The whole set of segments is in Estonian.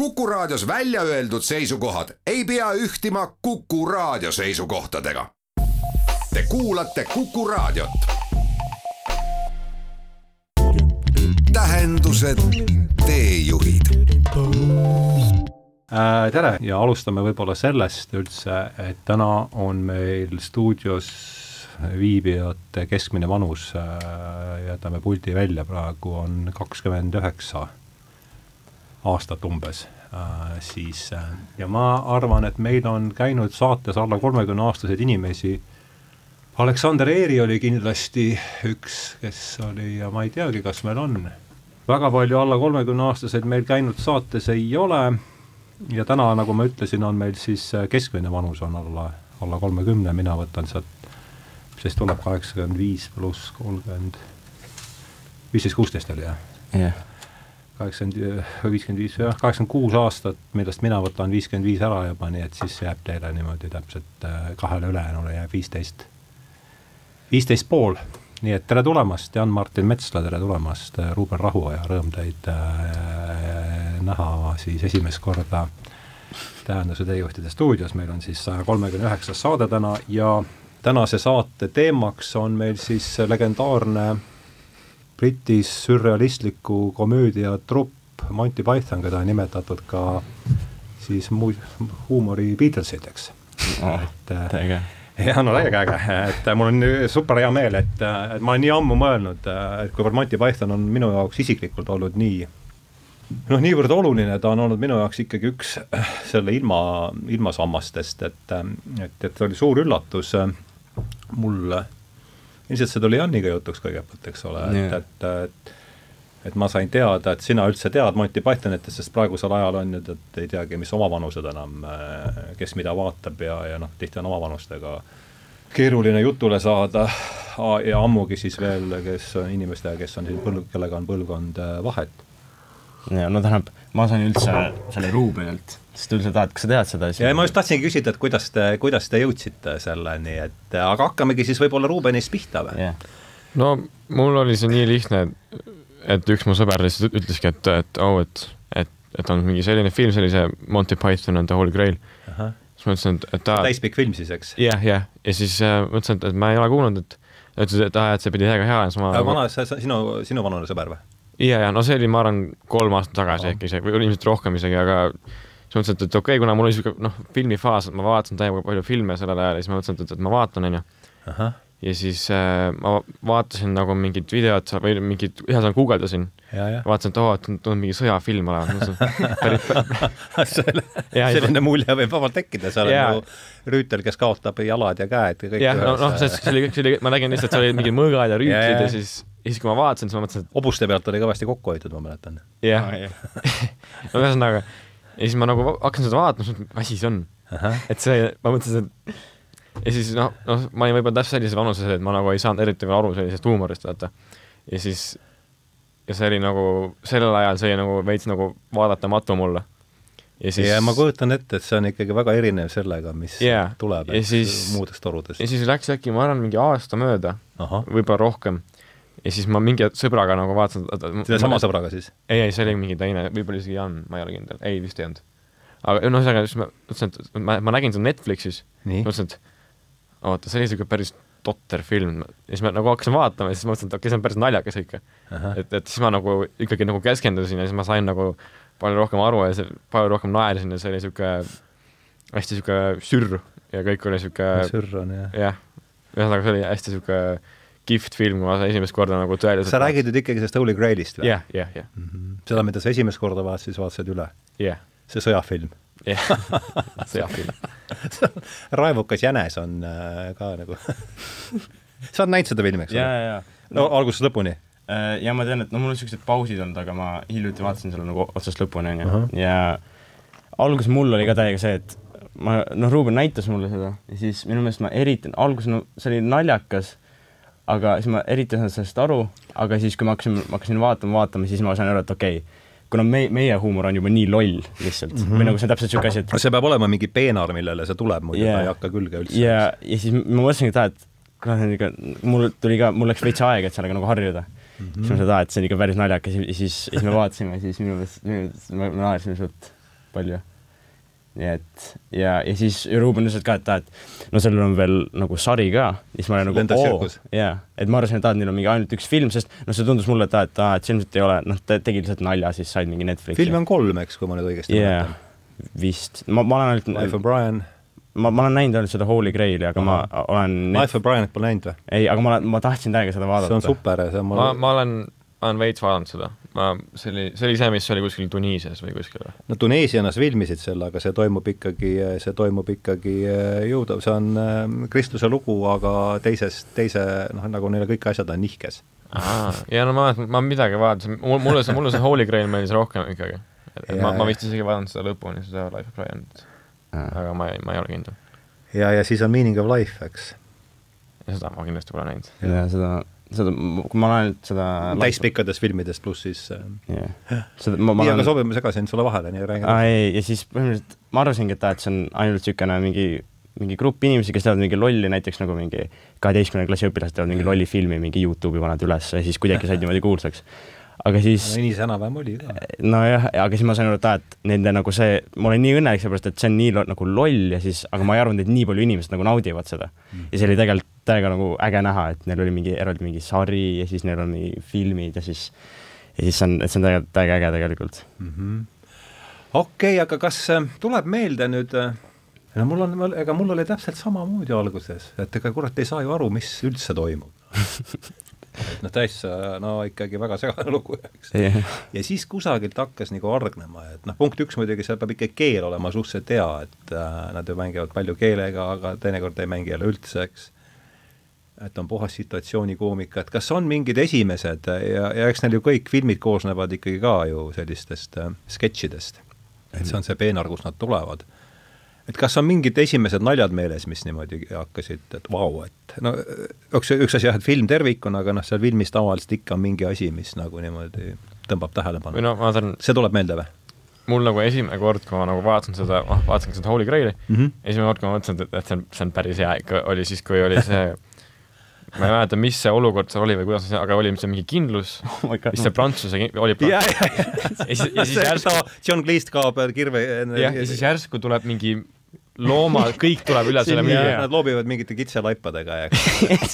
Kuku Raadios välja öeldud seisukohad ei pea ühtima Kuku Raadio seisukohtadega. Te kuulate Kuku Raadiot. tähendused, teejuhid äh,. tere ja alustame võib-olla sellest üldse, et täna on meil stuudios viibijate keskmine vanus äh,, jätame puldi välja, praegu on kakskümmend üheksa aastat umbes äh,, siis äh, ja ma arvan, et meil on käinud saates alla kolmekümne aastaseid inimesi. Aleksander Eeri oli kindlasti üks, kes oli ja ma ei teagi, kas meil on. väga palju alla kolmekümne aastaseid meil käinud saates ei ole. ja täna, nagu ma ütlesin, on meil siis äh, keskmine vanus on alla, alla kolmekümne, mina võtan sealt, siis tuleb kaheksakümmend viis pluss kolmkümmend, viisteist, kuusteist oli jah? jah yeah kaheksakümmend, viiskümmend viis, jah, kaheksakümmend kuus aastat, millest mina võtan viiskümmend viis ära juba, nii et siis jääb teile niimoodi täpselt äh, kahele ülejäänule jääb viisteist, viisteist pool. nii et tere tulemast, Jan-Martin Metsla, tere tulemast, äh, Ruuben Rahuoja, rõõm teid äh, näha siis esimest korda Tähenduse teejuhtide stuudios, meil on siis saja kolmekümne üheksas saade täna ja tänase saate teemaks on meil siis legendaarne Briti sürrealistliku komöödia trupp Monty Python, keda on nimetatud ka siis mu-, huumori Beatlesideks oh,. et äge jah, no täiega äge, et mul on super hea meel, et, et ma olen nii ammu mõelnud, et kuivõrd Monty Python on minu jaoks isiklikult olnud nii noh, niivõrd oluline, ta on olnud minu jaoks ikkagi üks selle ilma, ilmasammastest, et, et, et oli suur üllatus mulle ilmselt see tuli Janniga jutuks kõigepealt, eks ole, et, et, et et ma sain teada, et sina üldse tead Monty Pythonitest, sest praegusel ajal on nüüd, et ei teagi, mis omavanused enam, kes mida vaatab ja, ja noh, tihti on omavanustega keeruline jutule saada. Ja ammugi siis veel, kes on inimestega, kes on siin põlv, kellega on põlvkond vahet. ja no tähendab, ma sain üldse selle Ruubenilt sest üldse tahad, kas sa tead seda asja? ja ma just tahtsingi küsida, et kuidas te, kuidas te jõudsite selleni, et aga hakkamegi siis võib-olla Ruubenist pihta või yeah.? no mul oli see nii lihtne, et üks mu sõber lihtsalt ütleski, et, et oh, et, et, et on mingi selline film, sellise Monty Python and the Holy Grail. siis ma ütlesin, et, et ta täispikk film siis, eks? jah yeah,, jah yeah., ja siis äh, mõtlesin, et, ma ei ole kuulnud, et ütles, et aa, et see pidi täiega hea ja siis ma aga vana, see sinu, sinu vanune sõber või? ja, ja no see oli, ma arvan, kolm aastat tagasi äkki isegi, või ilmselt rohkem isegi, aga siis mõtlesin, et, et okei okay,, kuna mul oli niisugune noh, filmifaas, et ma vaatasin täiega palju filme sellel ajal ja siis ma mõtlesin, et, et ma vaatan, onju. ja siis äh, ma vaatasin nagu mingit videot või mingit, ühesõnaga guugeldasin. vaatasin, et oo, et tundub mingi sõjafilm selle, selline mulje võib vabalt tekkida, seal ja. on ju rüütel, kes kaotab jalad ja käed ja kõik. jah, no noh, see, see oli, see oli, ma nägin lihtsalt, see oli mingid mõõgad ja rüütlid ja, ja siis ja siis, kui ma vaatasin, siis ma mõtlesin, et hobuste pealt oli kõvasti kokku hoitud, ma mäletan. jah, no ühesõnaga ja siis ma nagu hakkasin seda vaatama, mis asi see on. et see, ma mõtlesin, et ja siis noh, noh, ma olin võib-olla täpselt sellises vanuses, et ma nagu ei saanud eriti veel aru sellisest huumorist, vaata. ja siis, ja see oli nagu, sellel ajal see nagu veits nagu vaadatamatu mulle. ja siis ja ma kujutan ette, et see on ikkagi väga erinev sellega, mis yeah. tuleb siis, muudest torudest. ja siis läks äkki, ma arvan, mingi aasta mööda, võib-olla rohkem ja siis ma mingi sõbraga nagu vaatasin selle sama sõbraga siis? ei, ei, see oli mingi teine, võib-olla isegi Jan, ma ei ole kindel, ei vist ei olnud. aga noh, ühesõnaga siis ma mõtlesin, et ma, ma nägin seda Netflixis, mõtlesin, et oota, see oli niisugune päris totter film ja siis ma nagu hakkasin vaatama ja siis mõtlesin, et okei okay,, see on päris naljakas ikka. et, et siis ma nagu ikkagi nagu keskendusin ja siis ma sain nagu palju rohkem aru ja see, palju rohkem naersin ja see oli niisugune hästi niisugune sürr ja kõik oli niisugune sürr on jah. jah, ühesõnaga see oli hästi niisugune kihvt film, kui ma esimest korda nagu tõeliselt sa räägid nüüd ikkagi sellest Holy Grailist või? jah, jah, jah. Mhm. seda, mida sa esimest korda vaatasid, siis vaatasid üle? jah yeah.. see sõjafilm? jah, sõjafilm raevukas jänes on äh, ka nagu sa oled näinud seda filmi, eks ole? jaa, jaa, jaa. no algusest lõpuni? Äh, ja ma tean, et no mul on niisugused pausid olnud, aga ma hiljuti vaatasin selle nagu otsast lõpuni, on ju, ja alguses mul oli ka täiega see, et ma, noh, Ruuben näitas mulle seda ja siis minu meelest ma eriti, alguses no see oli naljakas aga siis ma eriti ei saanud sellest aru, aga siis, kui ma hakkasin, ma hakkasin vaatama, vaatama, siis ma sain aru, et okei okay,, kuna me, meie huumor on juba nii loll lihtsalt mm, -hmm. või nagu see on täpselt niisugune asi, et see peab olema mingi peenar, millele see tuleb, muidu yeah. ta ei hakka külge üldse. ja, ja siis ma mõtlesingi, et aa, et kurat, see on ikka, mul tuli ka, mul läks veits aega, et sellega nagu harjuda mm. -hmm. siis ma mõtlesin, et see on ikka päris naljakas ja siis, siis me vaatasime ja siis minu meelest, minu meelest me naersime suht palju nii et ja, ja siis Ruuben ütles ka, et aa, et no sellel on veel nagu sari ka, siis ma olin nagu Lendas oo, jaa, et ma arvasin, et aa, et neil on mingi ainult üks film, sest noh, see tundus mulle, et aa, et aa, et see ilmselt ei ole, noh, ta tegi lihtsalt nalja, siis said mingi Netflixi. filme on kolm, eks, kui ma nüüd õigesti yeah,, vist, ma, ma olen Life ainult, of Brian. ma, ma olen näinud ainult seda Holy Graili, aga ma olen Life of Brianit pole näinud või? ei, aga ma olen, ma tahtsin täiega seda see on vaadata. super ja see on ma, mul, ma olen, ma olen veits vaadanud seda. Ma, see oli, see oli see, mis oli kuskil Tuneesias või kuskil või? no Tuneesianas filmisid selle, aga see toimub ikkagi, see toimub ikkagi äh, jõuda, see on äh, kristluse lugu, aga teises, teise, noh, nagu neile kõik asjad on nihkes. ja no ma, ma midagi vaatasin, mul, mulle see, mulle see Holy Grail meeldis rohkem ikkagi. ma, ma vist isegi vaadanud seda lõpuni, seda Life of Brianit. aga ma ei, ma ei ole kindel. ja, ja siis on Meaning of Life, eks. seda ma kindlasti pole näinud. ja seda, seda, kui ma olen seda täispikkades filmides, pluss siis äh, jah, seda ma, ma nii, aga olen soovime segasin sulle vahele, nii räägi aa ei, ja siis põhimõtteliselt ma arvasingi, et et see on ainult niisugune mingi mingi grupp inimesi, kes teevad mingi lolli, näiteks nagu mingi kaheteistkümnenda klassi õpilased teevad mingi lolli filmi, mingi Youtube'i panevad üles ja siis kuidagi said niimoodi kuulsaks. aga siis no nii see enam-vähem oli ka. nojah, aga siis ma sain aru, et aa, et nende nagu see, ma olen nii õnnelik seepärast, et see on nii lo, nagu loll ja siis, aga ma ei arvanud, et nii palju inimesed nagu naudivad seda. ja see oli tegelikult täiega nagu äge näha, et neil oli mingi eraldi mingi sari ja siis neil on mingi filmid ja siis, ja siis see on, et see on tegelikult täiega äge tegelikult. okei okay,, aga kas äh, tuleb meelde nüüd äh, no mul on, ega mul oli täpselt samamoodi alguses, et ega kurat ei saa ju aru, mis üldse toimub et noh, täitsa no ikkagi väga segane lugu, eks jah, ja siis kusagilt hakkas nagu hargnema, et noh, punkt üks muidugi, seal peab ikka keel olema suhteliselt hea, et äh, nad ju mängivad palju keelega, aga teinekord ei mängi jälle üldse, eks. Et on puhas situatsioonikoomika, et kas on mingid esimesed ja, ja eks neil ju kõik filmid koosnevad ikkagi ka ju sellistest äh, sketšidest. et see on see peenar, kust nad tulevad. et kas on mingid esimesed naljad meeles, mis niimoodi hakkasid, et vau, et no üks, üks asi jah, et film tervikuna, aga noh, seal filmis tavaliselt ikka on mingi asi, mis nagu niimoodi tõmbab tähelepanu no ma vaatan, see tuleb meelde või mul nagu esimene kord, kui ma nagu vaatasin seda, noh, vaatasin seda Holy Graili mm? -hmm. esimene kord, kui ma mõtlesin, et, et see on, see on päris hea ikka, oli siis, kui oli see ma ei mäleta, mis see olukord seal oli või kuidas see, aga oli see mingi kindlus oh vist see prantsuse oli ja, prants- ja, ja, ja siis, ja siis järsku John Cleese kaob kirve jah, ja siis järsku tuleb mingi looma, kõik tuleb üle selle hea. Nad loobivad mingite kitselaipadega ja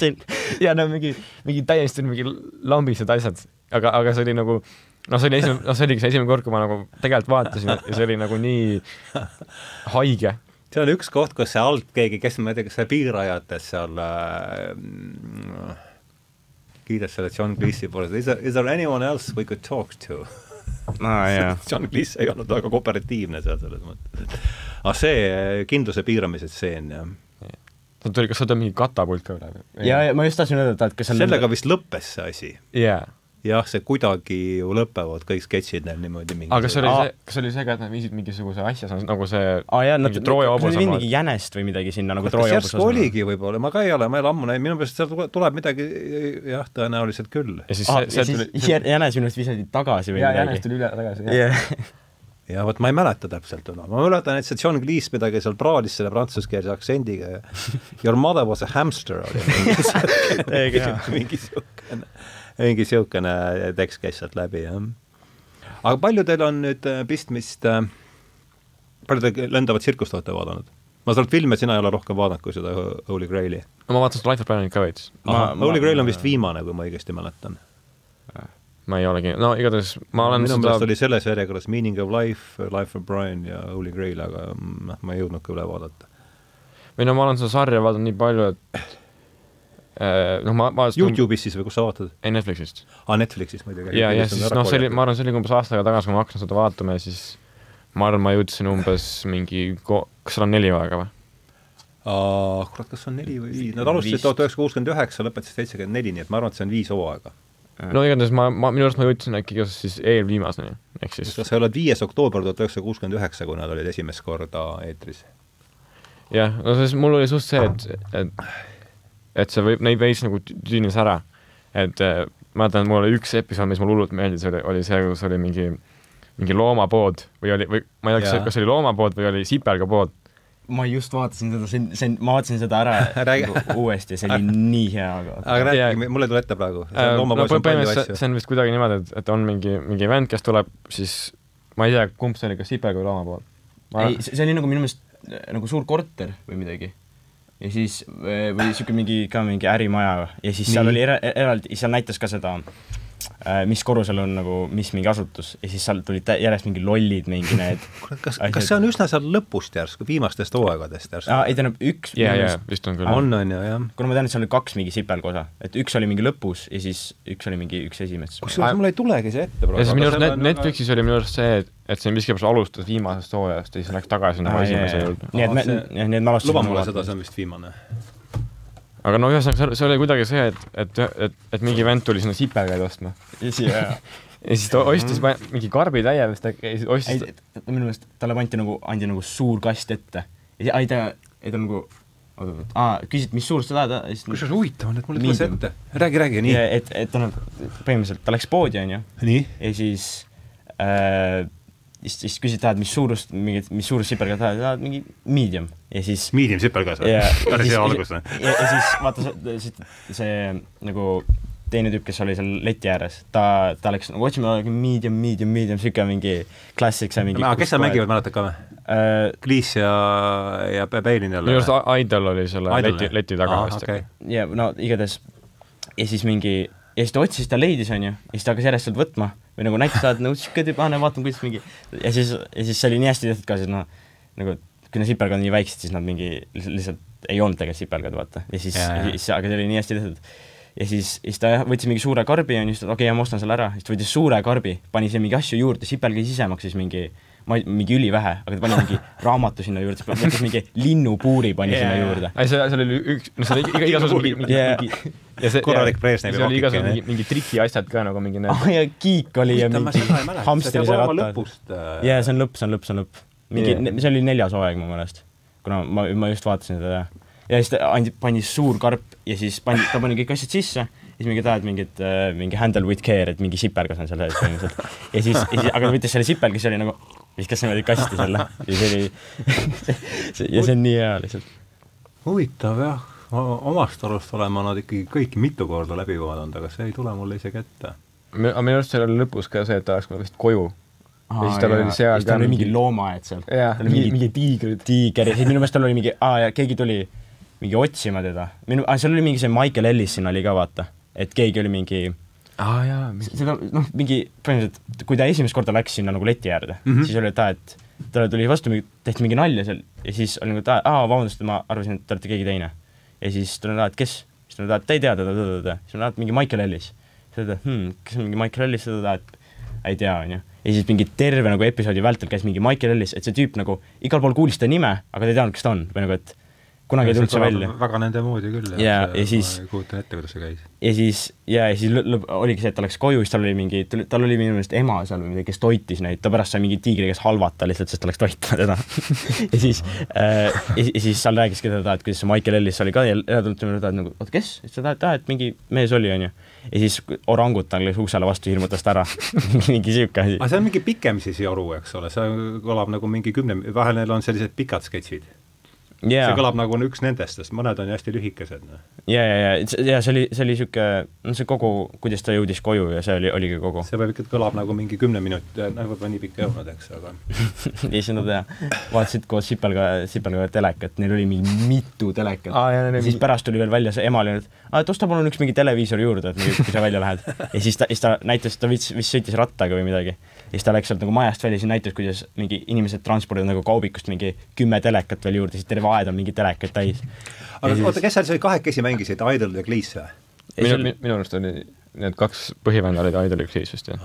ja no mingi, mingi täiesti mingi lambised asjad, aga, aga see oli nagu noh, see oli esimene, noh, see oligi see esimene kord, kui ma nagu tegelikult vaatasin ja see oli nagu nii haige. See on üks koht, kus see alt keegi, kes ma ei tea, kas see piirajates seal äh, kiidas selle John Cleese'i poole, is there, is there anyone else we could talk to? aa jaa, John Cleese ei olnud väga kooperatiivne seal selles mõttes. aga see äh, kindluse piiramise stseen jah, seal tuli, kas seal tuli mingi katapult ka üle? ja, ja ma just tahtsin öelda, et kas sellega vist lõppes see asi. jaa. jah, see kuidagi ju lõpevad kõik sketšid neil niimoodi mingi aga kas see oli Aa. see, kas see oli see ka, et nad viisid mingisuguse asja, nagu see aa jaa, nad, viisid mingi jänest või midagi sinna nagu Trooja hobuse oligi võib-olla, ma ka ei ole, ma ei ole ammu näinud, minu meelest seal tule- tuleb midagi jah, tõenäoliselt küll. ja siis see, ja see siis jänes minu arust visati tagasi või jaa, jänes midagi. tuli üle tagasi, jah. jah, ja vot ma ei mäleta täpselt enam, ma mäletan, et see John Cleese midagi seal praalis selle prantsuskeelse aktsendiga ja Your mother was a hamster oli mingi siukene, mingi siukene tekst käis sealt läbi, jah. aga palju teil on nüüd äh, pistmist äh, palju te lendavat tsirkust olete vaadanud? ma saan aru, et filme sina ei ole rohkem vaadanud kui seda Holy Graili. no ma vaatasin seda Life of Brianit ka veits. Ma- Holy Grail on vist viimane, kui ma õigesti mäletan. ma ei ole kindel, no igatahes ma olen minu seda meelest oli selles järjekorras Meaning of Life, Life of Brian ja Holy Grail, aga mm, noh, ma ei jõudnud ka üle vaadata. või no ma olen seda sarja vaadanud nii palju, et äh, noh, ma, ma Youtube'is siis või kus sa vaatad? ei Netflixist. aa, Netflixis muidugi. ja, ja siis noh, see oli, ma arvan, see oli umbes aasta aega tagasi, kui ma hakkasin seda vaatama ja siis ma arvan, ma jõudsin umbes mingi ko-, kas seal on neli hooaega või? kurat, kas on neli või viis, nad alustasid tuhat üheksasada kuuskümmend üheksa, lõpetasid seitsekümmend neli, nii et ma arvan, et see on viis hooaega. no igatahes ma, ma, minu arust ma jõudsin äkki kas siis eelviimaseni, ehk siis kas see oled viies oktoober tuhat üheksasada kuuskümmend üheksa, kui nad olid esimest korda eetris? jah, no siis mul oli suht see, et, et et see võib, neid veits nagu tü- tüünis ära. et äh, ma mäletan, mul oli üks episood, mis mulle hullult meeldis, oli, oli see, kus oli mingi mingi loomapood või oli, või ma ei tea, kas see, kas oli loomapood või oli sipelgapood. ma just vaatasin seda, see on, see on, ma vaatasin seda ära nagu uuesti, see oli nii hea, aga aga rääkige, mul ei tule ette praegu. Äh, no põhimõtteliselt see. see on vist kuidagi niimoodi, et, et on mingi, mingi vend, kes tuleb siis ma ei tea, kumb see oli, kas Sipelga või Looma pool. ei, see oli nagu minu meelest äh, nagu suur korter või midagi. Ja siis äh, või siuke mingi ka mingi ärimaja. Ja siis seal oli era- eraldi, seal näitas ka seda, mis korrusel on nagu, mis mingi asutus ja siis seal tulid järjest mingi lollid mingi need. kas, kas see on üsna seal lõpust järsku, viimastest hooaegadest järsku? ei tähendab üks. jaa, jaa, vist on küll. on, on ju, jah. kuna ma tean, et seal oli kaks mingi sipelga osa, et üks oli mingi lõpus ja siis üks oli mingi üks esimest. kusjuures mul ei tulegi see ette ja siis minu arust Net-, Netflixis oli minu arust see, et, et see miskipärast alustas viimasest hooajast ja siis läks tagasi nagu esimese juurde. nii et me, nii et me alustasime. luba mulle seda, see on vist viimane. Aga no ühesõnaga, see, oli kuidagi see, et, et, et, et mingi vend tuli sinna sipelgaid ostma ja siis ta ostis mm -hmm. mingi karbitäie vist äkki ja siis ei ostis, minu meelest talle pandi nagu, andi nagu suur kast ette. ja ei ta, ei ta nagu, oot-oot, aa, küsid, mis suurust sa tahad, siis kusjuures huvitav on, et mul ei tule see ette. räägi, räägi, nii et, et ta nagu, põhimõtteliselt ta läks poodi, onju, nii? ja siis äh, siis, siis küsid, tahad, mis suurust, mingit, mis suurust sipelga tahad, tahad mingi medium ja siis Medium sipelgas või päris siis hea algus või? ja, siis vaata see, see, see nagu teine tüüp, kes oli seal leti ääres, ta, ta läks nagu otsima medium, medium, medium, siuke mingi klassik, see mingi kes seal mängivad, mäletad ka või? äh,? Kliis ja, ja Beilin jälle minu arust A- Idol oli selle Idol, leti leti taga vist okei. äkki. ja no igatahes ja siis mingi ja siis ta otsis, ta leidis, onju, ja siis ta hakkas järjest sealt võtma või nagu näitas, et nagu siuke tüüp, aa, näe, vaatame, kuidas mingi ja siis, ja siis see oli nii hästi tehtud ka, siis noh, nagu kui need sipelgad on nii väiksed, siis nad mingi lihtsalt, ei olnud tegelikult sipelgad, vaata, ja siis, siis, aga see oli nii hästi tehtud. Ja siis, siis ta võttis mingi suure karbi onju, siis ta okei okay,, ma ostan selle ära, siis ta võttis suure karbi, pani siia mingi asju juurde, sipelga ise maksis mingi ma ei, mingi ülivähe, aga ta pani mingi raamatu sinna juurde, siis võttis mingi linnupuuri pani yeah. sinna juurde. ei, see, seal oli üks, noh, seal oli iga, igasugused mingi, mingi mingi ja see Korralik Brežnevi rokike, igasugused mingi, mingi trikiasjad ka nagu mingi need ah ja kiik oli ja mingi hamstrise rattad. lõpust. jaa, see on lõpp, see on lõpp, see on lõpp. mingi yeah., see oli neljas hooaeg mu meelest. kuna ma, ma just vaatasin seda ja siis ta andi, pani suur karp ja siis pani, ta pani kõik asjad sisse siis mingi tahad mingit äh,, mingi handle with care, et mingi sipelgas on seal sees põhimõtteliselt. ja siis, ja siis, aga ta võttis selle sipelga, siis oli nagu, viskas niimoodi kasti selle ja see oli, ja see on nii hea lihtsalt. huvitav jah, omast arust olen ma nad ikkagi kõik mitu korda läbi vaadanud, aga see ei tule mulle isegi ette. aga minu arust seal oli lõpus ka see, et ta läks vist koju. ja siis tal oli seal tal oli mingi loomaaed seal. tal oli mingi, mingi tiigrid. tiiger ja siis minu meelest tal oli mingi, aa ja keegi tuli mingi otsima teda. minu, aa seal oli mingi see Michael Ellis siin oli ka vaata, et keegi oli mingi, aa jaa, seda noh, mingi põhimõtteliselt, kui ta esimest korda läks sinna nagu leti äärde mm. -hmm. siis oli, et aa, et talle tuli vastu, tehti mingi nalja seal ja siis oli nagu, et aa, vabandust, ma arvasin, et te olete keegi teine. ja siis ta oli, et kes, siis ta oli, et te ei tea teda, siis ta oli, et mingi Michael Ellis. siis ta oli, et hmm, kes on mingi Michael Ellis, seda ta, et ei tea, onju. ja siis mingi terve nagu episoodi vältel käis mingi Michael Ellis, et see tüüp nagu igal pool kuulis ta nime, aga ta ei teadnud, kes ta on või nagu, et kunagi ei tulnud see välja. väga nende moodi küll. Jaa, ja siis- ma ei kujuta ette, kuidas see käis. ja siis, ja, ja siis oligi see, et ta läks koju, siis tal oli mingi, tal oli minu meelest ema seal või midagi, kes toitis neid, ta pärast sai mingi tiigri käes halvata lihtsalt, sest ta läks toitma teda. ja siis äh,, ja, ja siis seal rääkiski teda, et kuidas see Michael Ellis oli ka ja ja ta ütles talle nagu, oota, kes? siis ta tahab, et aa, et mingi mees oli, onju. ja siis orangutan läks uksele vastu, hirmutas ta ära. mingi siuke asi aga. see on mingi pikem siis joru, eks ole, see kõlab nagu mingi kümne, vahel neil on sellised pikad sketšid. Jaa see, kõlab nagu on üks nendest, sest mõned on ju hästi lühikesed. ja, ja, ja, ja see oli, see oli siuke, no see kogu, kuidas ta jõudis koju ja see oli, oligi kogu. see võib ikka, kõlab nagu mingi kümne minuti, noh, võib-olla nii pikk ei olnud, eks, aga ei, seda teha. vaatasid koos Sipelga, Sipelga telekat, neil oli mingi mitu telekat ja siis mingi- pärast tuli veel välja see ema oli et osta palun üks mingi televiisor juurde, et mingi, kui sa välja lähed. ja siis ta, siis ta näitas, ta vist, vist sõitis rattaga või midagi. ja siis ta läks sealt nagu majast välja, siis näitas, kuidas mingi inimesed transpordivad nagu kaubikust mingi kümme telekat veel juurde, siis terve aed on mingi telekaid täis. aga oota, kes seal siis kahekesi mängisid, Idol ja Cleese või? minu, minu arust oli need kaks põhivända olid Idoli kriis vist jah.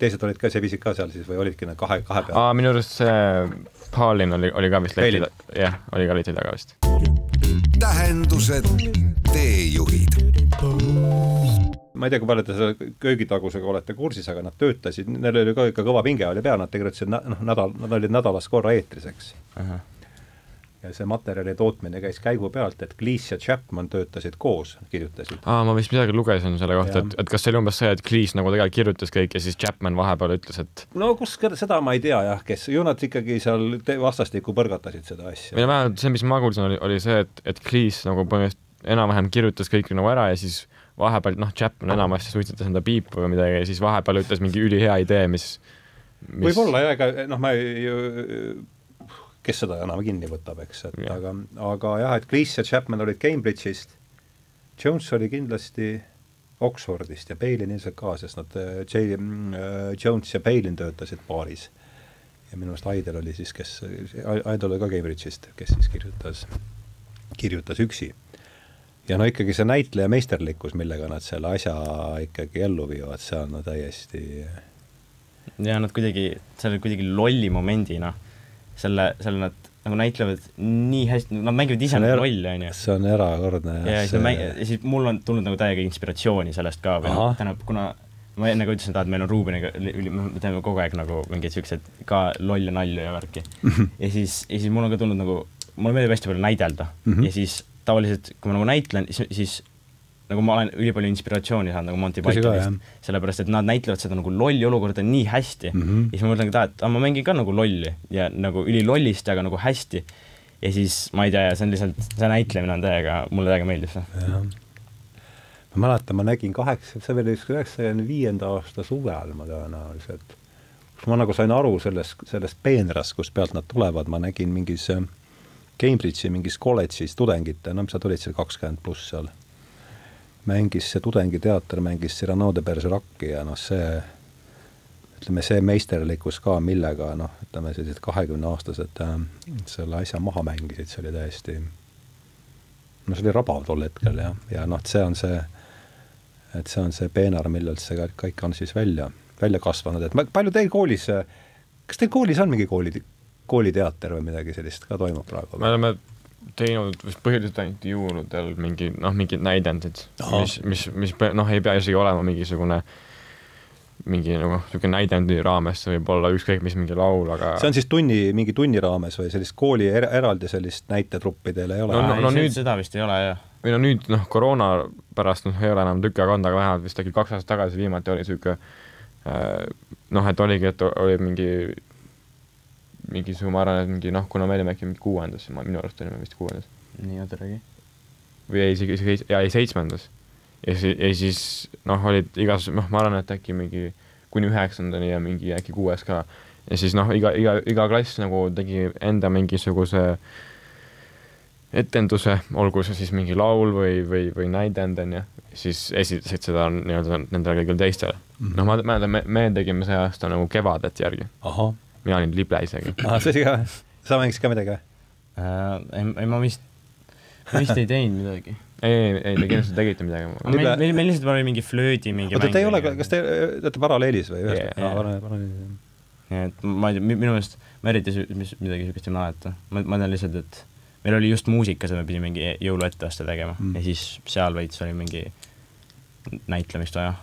teised olid ka, sebisid ka seal siis või olidki need kahe, kahe peal? aa, minu arust see Paulin oli, oli ka vist leti Paulin., jah, oli ka leti taga vist. tähendused, teejuhid ma ei tea, kui palju te selle köögitagusega olete kursis, aga nad töötasid, neil oli ka ikka kõva pinge oli peal, nad tegutsesid na- noh, nädal, nad olid nädalas korra eetris, eks. Ja see materjali tootmine käis käigu pealt, et Cleese ja Chapman töötasid koos, kirjutasid. aa, ma vist midagi lugesin selle kohta, et, et kas see oli umbes see, et Cleese nagu tegelikult kirjutas kõik ja siis Chapman vahepeal ütles, et no kus, seda ma ei tea jah, kes, ju nad ikkagi seal vastastikku põrgatasid seda või asja. no vähemalt see, mis ma kuulsin, oli, oli see, et, et Cleese nagu põhimõtteliselt enam-vähem kirjutas kõik nagu ära ja siis vahepeal noh, Chapman enamasti suitsetas enda piipu või midagi ja siis vahepeal ütles mingi ülihea idee, mis võib-olla jah, ega noh, ma ei ju kes seda enam kinni võtab, eks, et ja. aga, aga jah, et Cleese ja Chapman olid Cambridge'ist, Jones oli kindlasti Oxfordist ja Palin ilmselt ka, sest nad äh,, J äh,, Jones ja Palin töötasid paaris. ja minu arust Aidel oli siis, kes, Aidel oli ka Cambridge'ist, kes siis kirjutas, kirjutas üksi. ja no ikkagi see näitleja meisterlikkus, millega nad selle asja ikkagi ellu viivad, see on no täiesti ja nad kuidagi, selle kuidagi lolli momendina noh selle, selle nad nagu näitlevad nii hästi, nad mängivad ise nagu rolli, on ju. see on erakordne jah. ja siis mäng-, ja siis mul on tulnud nagu täiega inspiratsiooni sellest ka või noh, tähendab, kuna ma enne ka ütlesin, et meil on Ruubeniga, me teeme kogu aeg nagu mingeid siukseid ka lolle nalju ja värki. -hmm. ja siis, ja siis mul on ka tulnud nagu, mulle meeldib hästi palju näidelda mm -hmm. ja siis tavaliselt, kui ma nagu näitlen, siis, siis nagu ma olen ülipalju inspiratsiooni saanud nagu Monty Pythonist, sellepärast et nad näitlevad seda nagu lolli olukorda nii hästi mm -hmm. ja siis ma mõtlen ka, et aa, ma mängin ka nagu lolli ja nagu ülilollist, aga nagu hästi. ja siis ma ei tea, see on lihtsalt, see näitlemine on täiega, mulle täiega meeldib see. ma mäletan, ma nägin kaheksa, see oli vist üheksakümne viienda aasta suvel ma tõenäoliselt, kus ma nagu sain aru sellest, sellest peenrast, kust pealt nad tulevad, ma nägin mingis Cambridge'i mingis kolledžis tudengite, no mis nad olid seal kakskümmend pluss seal mängis see tudengiteater, mängis Cyrano de Bergerac'i ja noh, see ütleme, see meisterlikkus ka, millega noh, ütleme sellised kahekümneaastased äh, selle asja maha mängisid, see oli täiesti, no see oli rabav tol hetkel jah, ja noh, see on see, et see on see peenar, millelt see kõik on siis välja, välja kasvanud, et ma, palju teil koolis, kas teil koolis on mingi kooli, kooliteater või midagi sellist ka toimub praegu? me oleme teinud vist põhiliselt ainult jõuludel mingi noh, mingid näidendid, mis, mis, mis noh, ei pea isegi olema mingisugune mingi nagu niisugune näidendi raames, see võib olla ükskõik mis mingi laul, aga see on siis tunni, mingi tunni raames või sellist kooli er eraldi sellist näitetruppi ei ole? no, no, no nüüd seda vist ei ole, jah. või no nüüd noh, koroona pärast noh, ei ole enam tükk aega olnud, aga vähemalt vist äkki kaks aastat tagasi viimati oli niisugune äh, noh, et oligi, et oli mingi mingisugune, ma arvan, et mingi noh, kuna me olime äkki mingi kuuendas, ma, minu arust olime vist kuuendas. nii, oota räägi. või ei, isegi, isegi, jaa, ei seitsmendas. ja siis, ja siis noh, olid igas-, noh, ma arvan, et äkki mingi kuni üheksandani ja mingi äkki kuues ka. ja siis noh, iga, iga, iga klass nagu tegi enda mingisuguse etenduse, olgu see siis mingi laul või, või, või näidend, on ju, siis esitasid seda nii-öelda nendele kõigile teistele mm. -hmm. noh, ma mäletan, me, me tegime see aasta nagu Kevadet järgi. ahah mina olin lible isegi. aa, see oli ka, sa mängisid ka midagi või uh,? ei, ei ma vist, ma vist ei teinud midagi. ei, ei, ei, te kindlasti tegite midagi. meil, meil, meil lihtsalt oli mingi flöödi mingi oota, te ei ole, kas te olete paralleelis või ühes yeah,? paralleelis. et ma ei tea, minu meelest ma eriti mis, midagi niisugust ei mäleta. ma, ma tean lihtsalt, et meil oli just muusikas ja me pidime mingi jõuluetteaste tegema mm. ja siis seal veits oli mingi näitlemist vaja.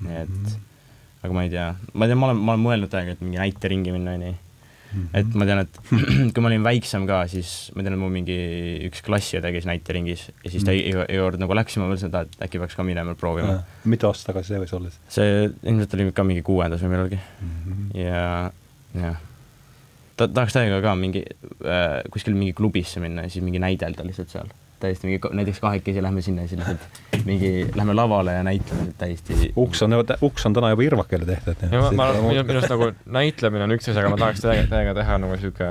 nii et mm -hmm aga ma ei tea, ma tean, ma olen, ma olen mõelnud täiega, et mingi näiteringi minna, onju. Mhm. et ma tean, et kui ma olin väiksem ka, siis ma tean, et mul mingi üks klassiõde käis näiteringis ja siis ta iga, iga kord nagu läks ja ma mõtlesin, et, et äkki peaks ka minema proovima. mitu aastat tagasi see võis olla siis? see ilmselt oli ka mingi kuuendas või millalgi mm. -hmm. ja, jah ta tahaks täiega ka mingi äh, kuskil mingi klubisse minna ja siis mingi näidelda lihtsalt seal täiesti mingi, näiteks kahekesi lähme sinna ja siis lihtsalt mingi, lähme lavale ja näitleme täiesti. uks on, uks on täna juba irvakele tehtud. minu, minu arust nagu näitlemine on üks asi, aga ma tahaks täiega, täiega teha nagu sihuke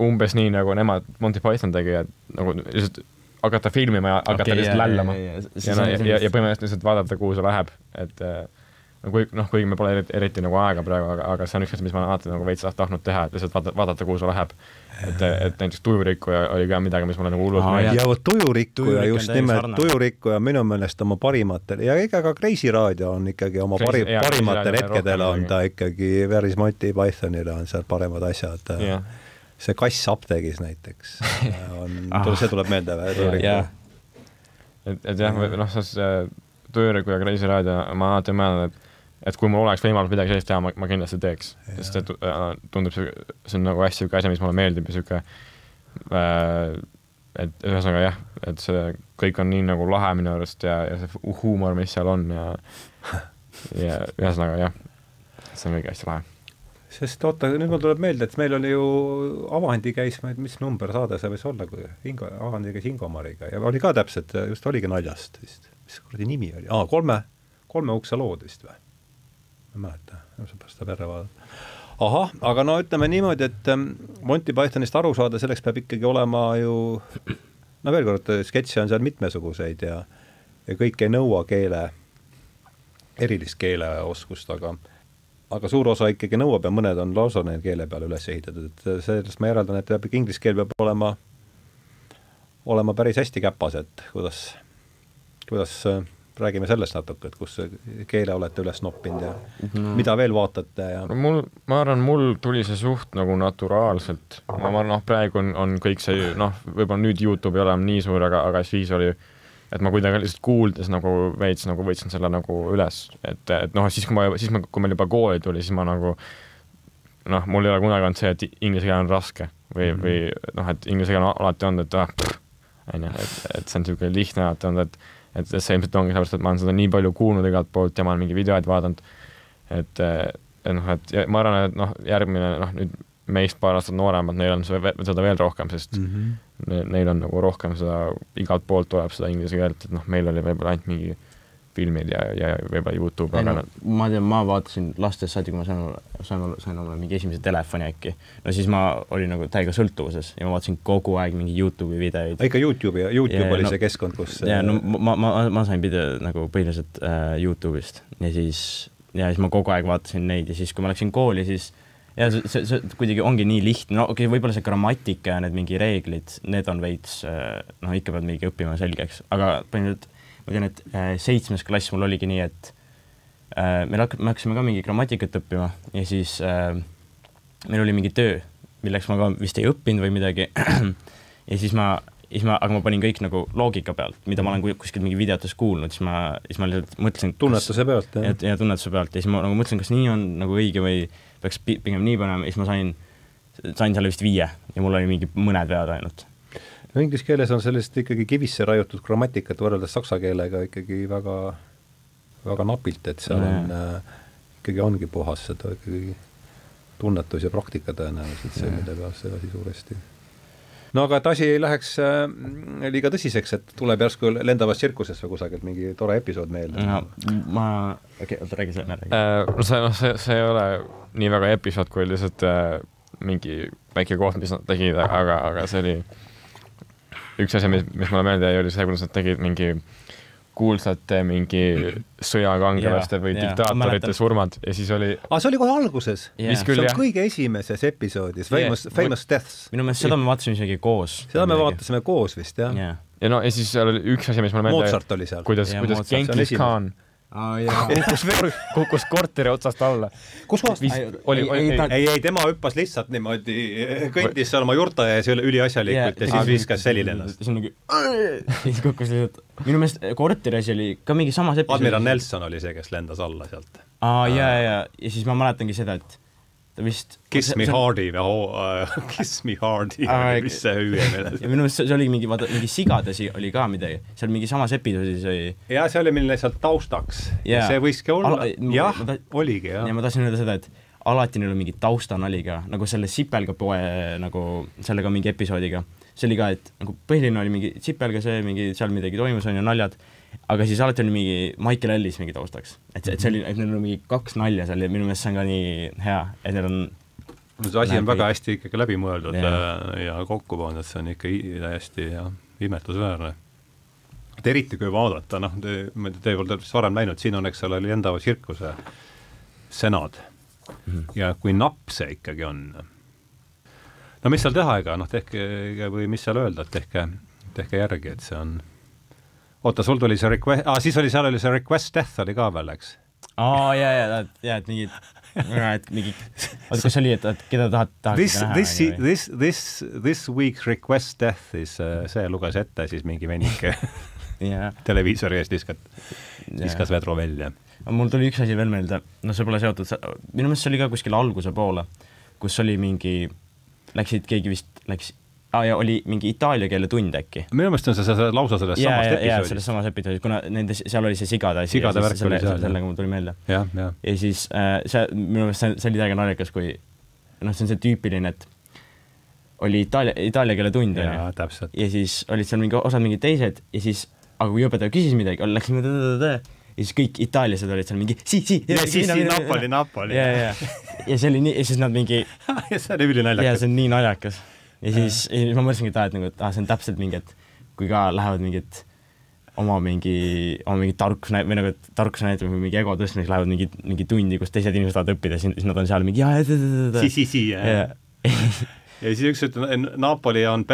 umbes nii, nagu nemad Monty Python tegi, et nagu lihtsalt hakata filmima ja hakata okay, lihtsalt lällama. ja, ja, ja, ja, ja põhimõtteliselt lihtsalt vaadata, kuhu see läheb, et äh, kui noh, kuigi meil pole eriti, eriti nagu aega praegu, aga, aga see on üks asi, mis ma alati nagu veits tahtnud teha, et lihtsalt vaadata, vaadata, kuhu see läheb. et, et näiteks Tujurikkuja oli ka midagi, mis mulle nagu hullult meeldis. ja vot Tujurikkuja, just nimelt, Tujurikkuja minu meelest oma parimatel ja ega ka Kreisi raadio on ikkagi oma pari, parimatel hetkedel on ta ikkagi päris Monty Pythonile on seal paremad asjad yeah. see kass apteegis näiteks on ah., see tuleb meelde või? et, et jah, noh, see Tujurikkuja Kreisi raadio, ma alati mõtlen, et et kui mul oleks võimalus midagi sellist teha, ma, ma kindlasti teeks, sest et äh, tundub see, see on nagu hästi niisugune asi, mis mulle meeldib ja niisugune äh, et ühesõnaga jah, et see kõik on nii nagu lahe minu arust ja, ja see huumor, mis seal on ja ja ühesõnaga jah, see on kõik hästi lahe. sest oota, nüüd mul tuleb meelde, et meil oli ju Avandi käis, mis number saade see võis olla, kui Ingo, Avandi käis Ingomariga ja oli ka täpselt, just oligi naljast vist, mis kuradi nimi oli, aa, kolme, kolme ukse lood vist või? Ma ei mäleta, seepärast saab järele vaadata. ahah, aga no ütleme niimoodi, et ähm, Monty Pythonist aru saada, selleks peab ikkagi olema ju no veel kord, sketše on seal mitmesuguseid ja ja kõik ei nõua keele, erilist keeleoskust, aga aga suur osa ikkagi nõuab ja mõned on lausa neil keele peale üles ehitatud, et sellest ma järeldan, et peab ikka inglise keel peab olema, olema päris hästi käpas, et kuidas, kuidas räägime sellest natuke, et kus keele olete üles noppinud ja no. mida veel vaatate ja no mul, ma arvan, mul tuli see suht nagu naturaalselt, ma arvan, noh, praegu on, on kõik see, noh, võib-olla nüüd Youtube ei ole enam nii suur, aga, aga siis oli et ma kuidagi lihtsalt kuuldes nagu veits nagu võtsin selle nagu üles, et, et noh, siis kui ma, siis ma, kui meil juba kooli tuli, siis ma nagu noh, mul ei ole kunagi olnud see, et inglise keel on raske või mm, -hmm. või noh, et inglise keel on alati olnud, et ah, onju, et, et see on niisugune lihtne alati olnud, et et see ilmselt ongi sellepärast, et ma olen seda nii palju kuulnud igalt poolt ja ma olen mingeid videoid vaadanud, et, et noh, et ma arvan, et noh, järgmine noh, nüüd meist paar aastat nooremad, neil on seda veel rohkem, sest mm -hmm neil on nagu rohkem seda, igalt poolt tuleb seda inglise keelt, et noh, meil oli võib-olla ainult mingi filmid ja, ja võib-olla Youtube, aga no, ma tean, ma vaatasin lastest saadik, kui ma sain, sain, sain omale mingi esimese telefoni äkki. no siis ma olin nagu täiega sõltuvuses ja ma vaatasin kogu aeg mingi Youtube'i videoid. ikka Youtube'i, Youtube ja, oli no, see keskkond, kus ja no ma, ma, ma sain pidada nagu põhiliselt äh, Youtube'ist ja siis, ja siis ma kogu aeg vaatasin neid ja siis, kui ma läksin kooli, siis ja see, see, see kuidagi ongi nii lihtne, no okei okay,, võib-olla see grammatika ja need mingi reeglid, need on veits äh, noh, ikka pead mingi õppima selgeks, aga põhimõtteliselt ma tean, et äh, seitsmes klass mul oligi nii, et äh, meil hakk-, me hakkasime ka mingi grammatikat õppima ja siis äh, meil oli mingi töö, milleks ma ka vist ei õppinud või midagi ja siis ma, siis ma, aga ma panin kõik nagu loogika pealt, mida ma olen kuskilt mingi videotes kuulnud, siis ma, siis ma lihtsalt mõtlesin tunnetuse pealt, jah? ja, ja tunnetuse pealt ja siis ma nagu mõtlesin, kas nii on nagu õige või peaks pigem nii panema ja siis ma sain, sain selle vist viie ja mul oli mingi mõned vead ainult. No inglise keeles on sellist ikkagi kivisse raiutud grammatikat võrreldes saksa keelega ikkagi väga, väga napilt, et seal no, on äh, ikkagi ongi puhas seda ikkagi tunnetus ja praktika tõenäoliselt see, millega see asi suuresti no aga et asi ei läheks äh, liiga tõsiseks, et tuleb järsku lendavast tsirkusest või kusagilt mingi tore episood meelde. no ma, okei okay,, oota räägi sa enne, räägi äh,. no see, noh, see, see ei ole nii väga episood, kui lihtsalt äh, mingi väike koht, mis nad tegid, aga, aga see oli üks asi, mis, mis mulle meelde jäi, oli see, kuidas nad tegid mingi kuulsate mingi sõjakangelaste yeah, või yeah. diktaatorite surmad ja siis oli aa, see oli kohe alguses yeah.? see on jah. kõige esimeses episoodis, Famous yeah., Famous Deaths. minu meelest seda me vaatasime isegi koos. seda me vaatasime koos vist, jah yeah.. ja no ja siis seal oli üks asi, mis mulle meelde Mozart oli seal. kuidas yeah,, kuidas Genghis Khan oh, kukkus, kukkus korteri otsast alla. kus kohas? oli, ei, ei, ei, tema hüppas lihtsalt niimoodi, kõndis seal oma jurta ees üliasjalikult yeah, ja siis viskas selili ennast. siis on nagu, siis kukkus lihtsalt, minu meelest korteri asi oli ka mingi samas episoodis. admiral Nelson oli see, kes lendas alla sealt. aa, ja, ja, ja siis ma mäletangi seda, et ta vist Kiss me hardy või uh, Kiss me hardy või mis see hüüe meil ja minu meelest see oli mingi, vaata, mingi sigadesi oli ka midagi, seal mingi samas episoodis oli jaa, see oli meil lihtsalt taustaks. Yeah.. see võiski olla, jah, oligi, jah. ja ma tahtsin öelda seda, et alati neil on mingi taustanali ka, nagu selle sipelgapoe nagu, sellega mingi episoodiga. see oli ka, et nagu põhiline oli mingi sipelga see, mingi seal midagi toimus, on ju, naljad aga siis alati oli mingi Michael Ellis mingi taustaks. et, et see oli, et neil on mingi kaks nalja seal ja minu meelest see on ka nii hea, et neil on no see asi on väga hästi ikkagi läbi mõeldud ja, ja kokku pandud, see on ikka täiesti jah, imetlusväärne. et eriti kui vaadata, noh, te, te olete vist varem näinud, siin on, eks ole, lendava tsirkuse senad mm. -hmm. ja kui napp see ikkagi on, no mis seal teha, ega noh, tehke või mis seal öelda, et tehke, tehke järgi, et see on oota, sul tuli see request, aa, siis oli, seal oli see request death oli ka veel, eks? aa, ja, ja, ja, et mingid, et mingi, oota, kas oli, et, et keda tahad, tahad this, näha? This, this, this, this week's request death is uh,, see luges ette siis mingi venike yeah. televiisori ees viskat, viskas yeah. vedru välja. mul tuli üks asi veel meelde, noh, see pole seotud, minu meelest see oli ka kuskil alguse poole, kus oli mingi, läksid, keegi vist läks ah, ja oli mingi itaalia keele tund äkki. minu meelest on see, see lausa selles ja, samast episoodis. selles samas episoodis, kuna nende, seal oli see sigade asi. sigade värk oli seal. sellega mul tuli meelde. ja, ja. ja siis äh, see, minu meelest see, see oli täiega naljakas, kui noh, see on see tüüpiline, et oli itaalia, itaalia keele tund, on ju. ja siis olid seal mingi osad mingid teised ja siis, aga kui õpetaja küsis midagi, läksime tõ-tõ-tõ ja ja siis kõik itaallased olid seal mingi si, si. ja siis si, Napoli, Napoli. ja, ja, ja see oli nii, ja siis nad mingi see oli ülinaljakas. ja see on nii naljakas. Ja siis, ja siis ma mõtlesingi, et aa, et nagu, et aa, see on täpselt mingi, et kui ka lähevad mingid oma mingi, oma mingi tarkus näit- või nagu tarkuse näitama või mingi ego tõstmiseks lähevad mingi, mingi tundi, kus teised inimesed tahavad õppida, siis nad on seal mingi jaa, si, si, si, jah ja siis üks ütleb, Napoli on,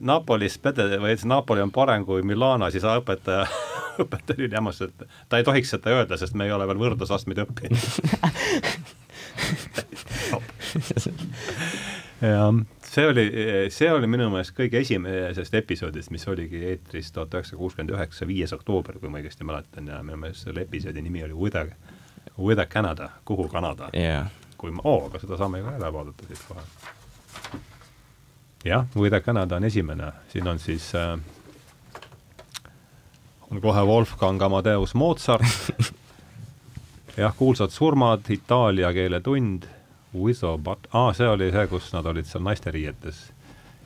Napolis pede või et Napoli on parem kui Milano, siis õpetaja, õpetaja oli hämmas, et ta ei tohiks seda öelda, sest me ei ole veel võrdlusastmeid õppinud. Jah, see oli, see oli minu meelest kõige esimesest episoodist, mis oligi eetris tuhat üheksasada kuuskümmend üheksa, viies oktoober, kui ma õigesti mäletan ja minu meelest selle episoodi nimi oli With a, With a Canada, kuhu Kanada? Yeah.. kui ma, oo, aga seda saame ju üle vaadata siit kohe. Jah, With a Canada on esimene, siin on siis äh, on kohe Wolfgang Amadeus Mozart. Jah, kuulsad surmad, itaalia keele tund, Wizo But-, aa ah,, see oli see, kus nad olid seal naisteriietes.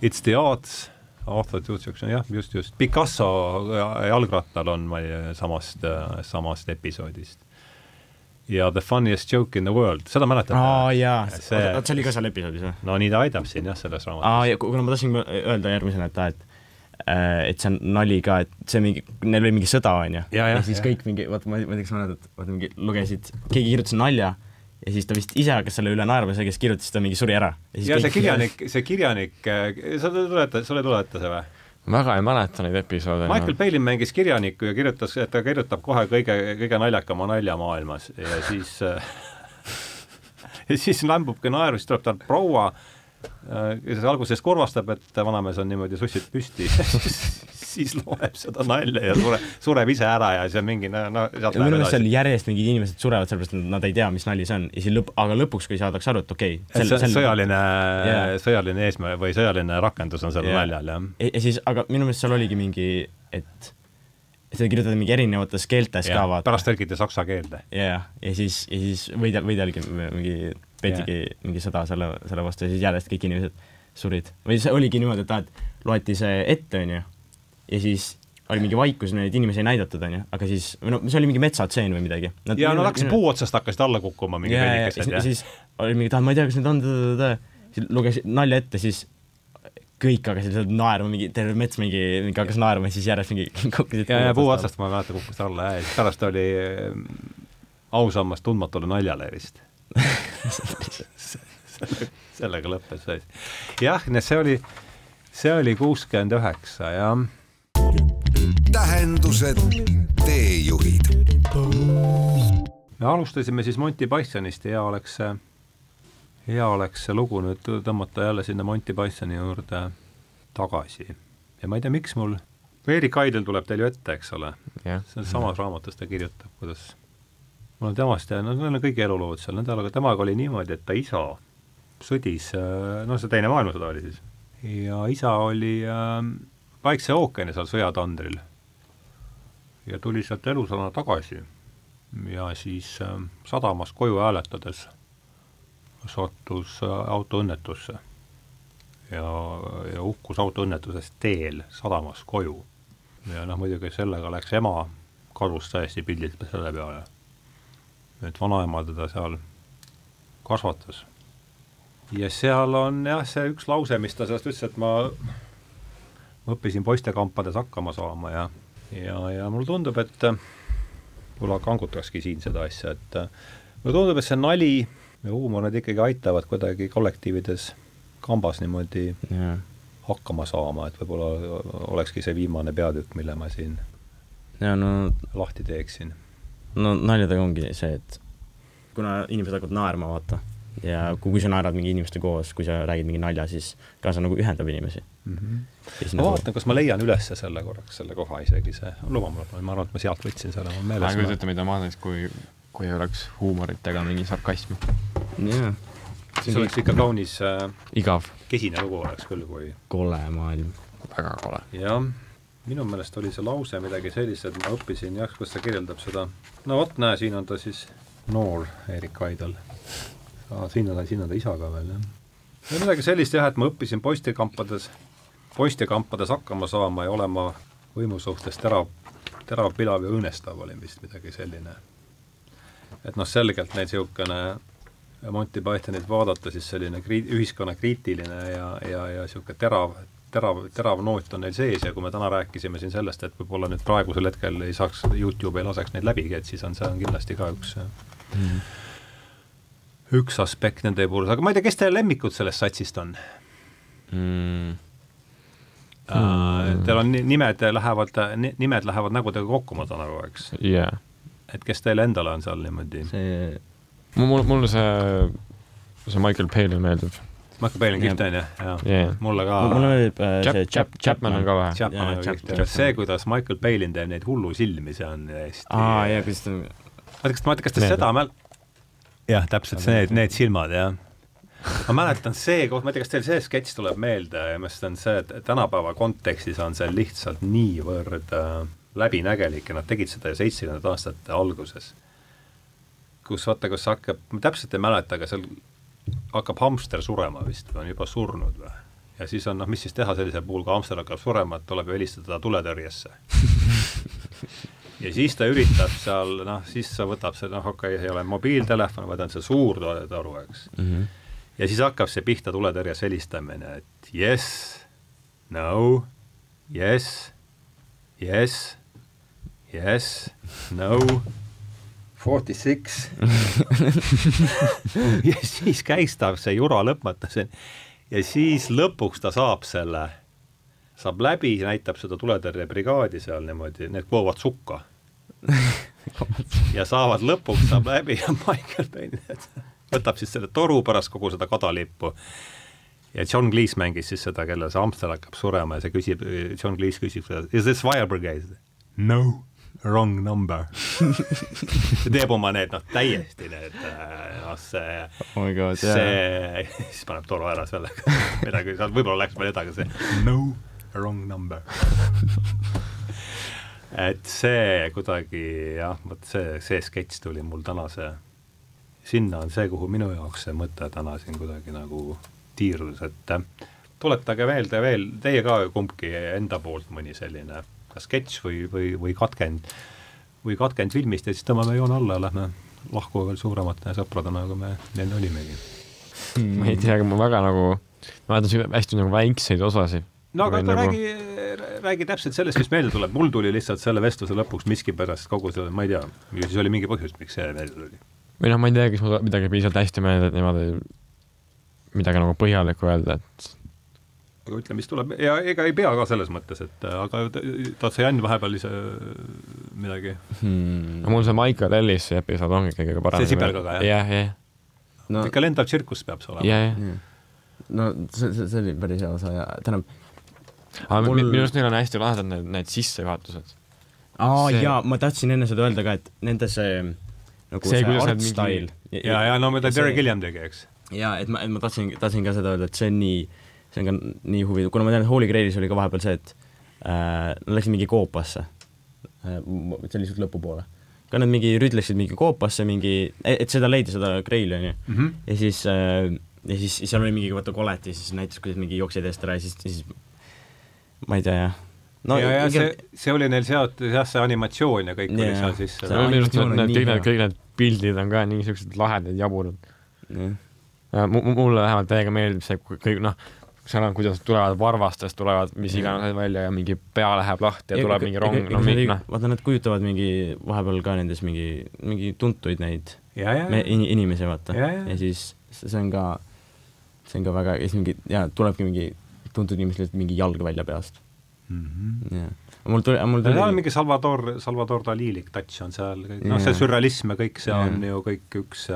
It's the arts, Arthur Tutsukson, jah, just, just, Picasso jalgrattal on meie samast, samast episoodist ja The Funniest Joke in the World, seda mäletate? aa jaa, see, see oli ka seal episoodis või? no nii ta aitab siin jah, selles raamatus. aa, ja kuna ma tahtsin öelda järgmisena, et aa, et äh, et see on nali ka, et see mingi, neil oli mingi sõda, on ju. ja, ja, ja siis ja. kõik mingi, vaata, ma, ma ei tea, kas sa mäletad, vaata mingi lugesid, keegi kirjutas nalja ja siis ta vist ise hakkas selle üle naerma, see, kes kirjutas, ta mingi suri ära. ja, ja see kirjanik, see kirjanik, äh, sa tuletad, sulle ei tuleta see või? väga ei mäleta neid episoode. Michael no. Palin mängis kirjanikku ja kirjutas, et ta kirjutab kohe kõige, kõige naljakama nalja maailmas ja siis äh, ja siis lambubki naeru, siis tuleb tal proua, äh, kes alguses kurvastab, et vanamees on niimoodi sussid püsti siis loeb seda nalja ja sure, sureb ise ära ja see on mingi no, no sealt läheb edasi. järjest mingid inimesed surevad sellepärast, et nad ei tea, mis nali see on ja siis lõpp, aga lõpuks, kui saadakse aru, et okei okay, sel, sel... sõjaline yeah., sõjaline eesmärk või sõjaline rakendus on sellel yeah. naljal, jah. ja siis, aga minu meelest seal oligi mingi, et seda kirjutati mingi erinevates keeltes ja, ka vaata. pärast tõlgiti saksa keelde. jah, ja siis, ja siis võidel, võidelgi mingi, peetigi yeah. mingi sõda selle, selle vastu ja siis järjest kõik inimesed surid. või see oligi niimoodi, et aa, et loeti see ette, on ju, ja siis oli mingi vaikus, neid inimesi ei näidatud, onju, aga siis, või no see oli mingi metsatseen või midagi. ja nad hakkasid puu otsast hakkasid alla kukkuma, mingi peenikesed, jah. siis oli mingi, ma ei tea, kas need on, siis lugesin nalja ette, siis kõik hakkasid sealt naerma, mingi terve mets mingi, mingi hakkas naerma ja siis järjest mingi kukkusid ja, ja puu otsast ma mäletan, kukkus alla ja siis pärast oli ausammas tundmatule naljale vist sellega lõppes see asi. jah, see oli, see oli kuuskümmend üheksa, jah tähendused, teejuhid. me alustasime siis Monty Pythonist ja hea oleks see, hea oleks see lugu nüüd tõmmata jälle sinna Monty Pythoni juurde tagasi. ja ma ei tea, miks mul, Erik Aidel tuleb teil ju ette, eks ole yeah.? selles samas raamatus ta kirjutab, kuidas mul on temast ja no need on kõik elulood seal, nende aga temaga oli niimoodi, et ta isa sõdis, noh, see Teine maailmasõda oli siis, ja isa oli äh, Vaikse ookeani seal sõjatandril ja tuli sealt elusana tagasi ja siis äh, sadamas koju hääletades sattus äh, autoõnnetusse ja, ja hukkus autoõnnetusest teel sadamas koju. ja noh, muidugi sellega läks ema kadus täiesti pildilt selle peale. et vanaema teda seal kasvatas. ja seal on jah, see üks lause, mis ta sellest ütles, et ma ma õppisin poistekampades hakkama saama ja, ja, ja mulle tundub, et võib-olla kangutakski siin seda asja, et mulle tundub, et see nali ja huumor, need ikkagi aitavad kuidagi kollektiivides kambas niimoodi yeah. hakkama saama, et võib-olla olekski see viimane peatükk, mille ma siin ja, no, lahti teeksin. no naljadega ongi see, et kuna inimesed hakkavad naerma, vaata ja kui, kui sa naerad mingi inimeste koos, kui sa räägid mingi nalja, siis ka see nagu ühendab inimesi mm. -hmm. ma nagu... vaatan, kas ma leian üles selle korraks, selle koha isegi, see, luba mulle, ma arvan, et ma sealt võtsin selle, mul meeles. ma ei kujuta mida ma teeks, kui, kui ei oleks huumorit ega mingi sarkasmi. jah. see oleks ikka kaunis äh, igav. kesine lugu oleks küll, kui kole maailm. väga kole. jah minu meelest oli see lause midagi sellist, et ma õppisin jah, kus ta kirjeldab seda, no vot, näe, siin on ta siis noor Erik Aidal aa, siin on, siin on ta isa ka veel, jah. no midagi sellist jah, et ma õppisin poistekampades, poistekampades hakkama saama ja olema võimu suhtest ära terav, pilav ja õõnestav oli vist midagi selline. et noh, selgelt neil niisugune Monty Pythonit vaadata, siis selline kri-, ühiskonnakriitiline ja, ja, ja niisugune terav, terav, terav noot on neil sees ja kui me täna rääkisime siin sellest, et võib-olla nüüd praegusel hetkel ei saaks, Youtube ei laseks neid läbigi, et siis on, see on kindlasti ka üks mm. Üks aspekt nende puhul, aga ma ei tea, kes teie lemmikud sellest satsist on mm.? Uh, teil on nimed lähevad, nimed lähevad nägudega kokku, ma saan aru, eks? yeah.. et kes teil endale on seal niimoodi? see mul, mulle see, see Michael Palin meeldib. Michael Palin kihvt on jah, jah mulle ka. mulle meeldib äh, Chap, see Chap, Chapman on ka vähe. Chapman on kihvt, see, kuidas Michael Palin teeb neid hullusilmi, see on hästi aa jaa, kuidas ta ma ei tea, kas, ma ei tea, kas te seda mäl-, jah, täpselt, see, need, need silmad, jah ma mäletan see koht, ma ei tea, kas teil see sketš tuleb meelde ja ma mõtlen see, et tänapäeva kontekstis on see lihtsalt niivõrd äh, läbinägelik ja nad tegid seda ju seitsmekümnendate aastate alguses. kus vaata, kus hakkab, ma täpselt ei mäleta, aga seal hakkab hamster surema vist või on juba surnud või? ja siis on noh, mis siis teha sellisel puhul, kui hamster hakkab surema, et tuleb ju helistada ta tuletõrjesse ja siis ta üritab seal, noh, siis sa võtab see, noh, okei okay,, ei ole mobiiltelefon, vaid on see suur toru, eks mm. -hmm ja siis hakkab see pihta tuletõrjes helistamine, et yes, no, yes, yes, yes, no, forty six ja siis käistab see jura lõpmata see ja siis lõpuks ta saab selle, saab läbi, näitab seda tuletõrjebrigaadi seal niimoodi, need koovad sukka. Ja saavad lõpuks, saab läbi ja Michael Payne võtab siis selle toru pärast kogu seda kadalippu. Ja John Cleese mängis siis seda, kellel see hamster hakkab surema ja see küsib, John Cleese küsib, is this fire brigade? no, wrong number. Teeb oma need noh, täiesti need noh, see oh God, see, siis paneb toru ära sellega. Midagi, võib-olla läks veel edasi see no, wrong number et see kuidagi jah, vot see, see sketš tuli mul tänase sinna on see, kuhu minu jaoks see mõte täna siin kuidagi nagu tiirus, et äh, tuletage meelde veel, teie ka kumbki enda poolt mõni selline kas sketš või, või, või katkend, või katkend filmist ja siis tõmbame joone alla ja lähme lahku veel suuremate sõpradena, kui me enne olimegi hmm.. ma ei tea, aga ma väga nagu, ma mäletan hästi nagu väikseid osasid. No aga, nagu... räägi, räägi täpselt sellest, mis meelde tuleb, mul tuli lihtsalt selle vestluse lõpuks miskipärast kogu selle, ma ei tea, ju siis oli mingi põhjus, miks see meelde tuli või noh, ma ei tea, kas mul midagi piisavalt hästi meelde, et niimoodi midagi nagu põhjalikku öelda, et aga ütle, mis tuleb ja ega ei pea ka selles mõttes, et aga tahad sa Jan vahepeal ise midagi hmm.? no mul see Michael Ellis episood ongi kõige parem. see sipelgaga, jah? jah, jah. no ikka lendav tsirkus peab see olema. jah, jah. no see, see, see oli päris hea osa ja tähendab aga mul... minu arust neil on hästi lahedad need, need sissejuhatused. aa see... jaa, ma tahtsin enne seda öelda ka, et nende see nagu see, see art style. ja, ja no mida Terry Gilliam tegi, eks. jaa, et ma, et ma tahtsin, tahtsin ka seda öelda, et see on nii, see on ka nii huvitav, kuna ma tean, et Holy Grailis oli ka vahepeal see, et äh, nad läksid mingi koopasse äh,, see oli lihtsalt lõpupoole. ka nad mingi rüdlesid mingi koopasse, mingi, et seda leida, seda Graili, on ju. Mhm. ja siis äh, ja siis, seal oli mingi vaata koleti, siis näitas, kuidas mingi jooksjad eest ära ja siis, siis ma ei tea, jah no ja, ja see, see oli neil seotud jah, see animatsioon ja kõik yeah. oli seal sisse. minu arust need, need kõik need, kõik need pildid on ka nii siuksed lahedad, jaburad yeah.. mulle vähemalt täiega meeldib see kõik noh, seal on, kuidas tulevad varvastest, tulevad mis iganes yeah. välja ja mingi pea läheb lahti ja, ja tuleb mingi rong, no mingi noh. vaata, nad kujutavad mingi, vahepeal ka nendes mingi, mingi tuntuid neid ja, ja, ja. In, inimesi, vaata. ja siis see on ka, see on ka väga, ja siis mingi, jaa, tulebki mingi tuntud inimesel mingi jalg välja peast mm. -hmm. Yeah. mul tuli, mul tuli seal on mingi Salvador, Salvador Dalilik touch on seal, noh, see sürrealism ja kõik see yeah. on ju kõik üks,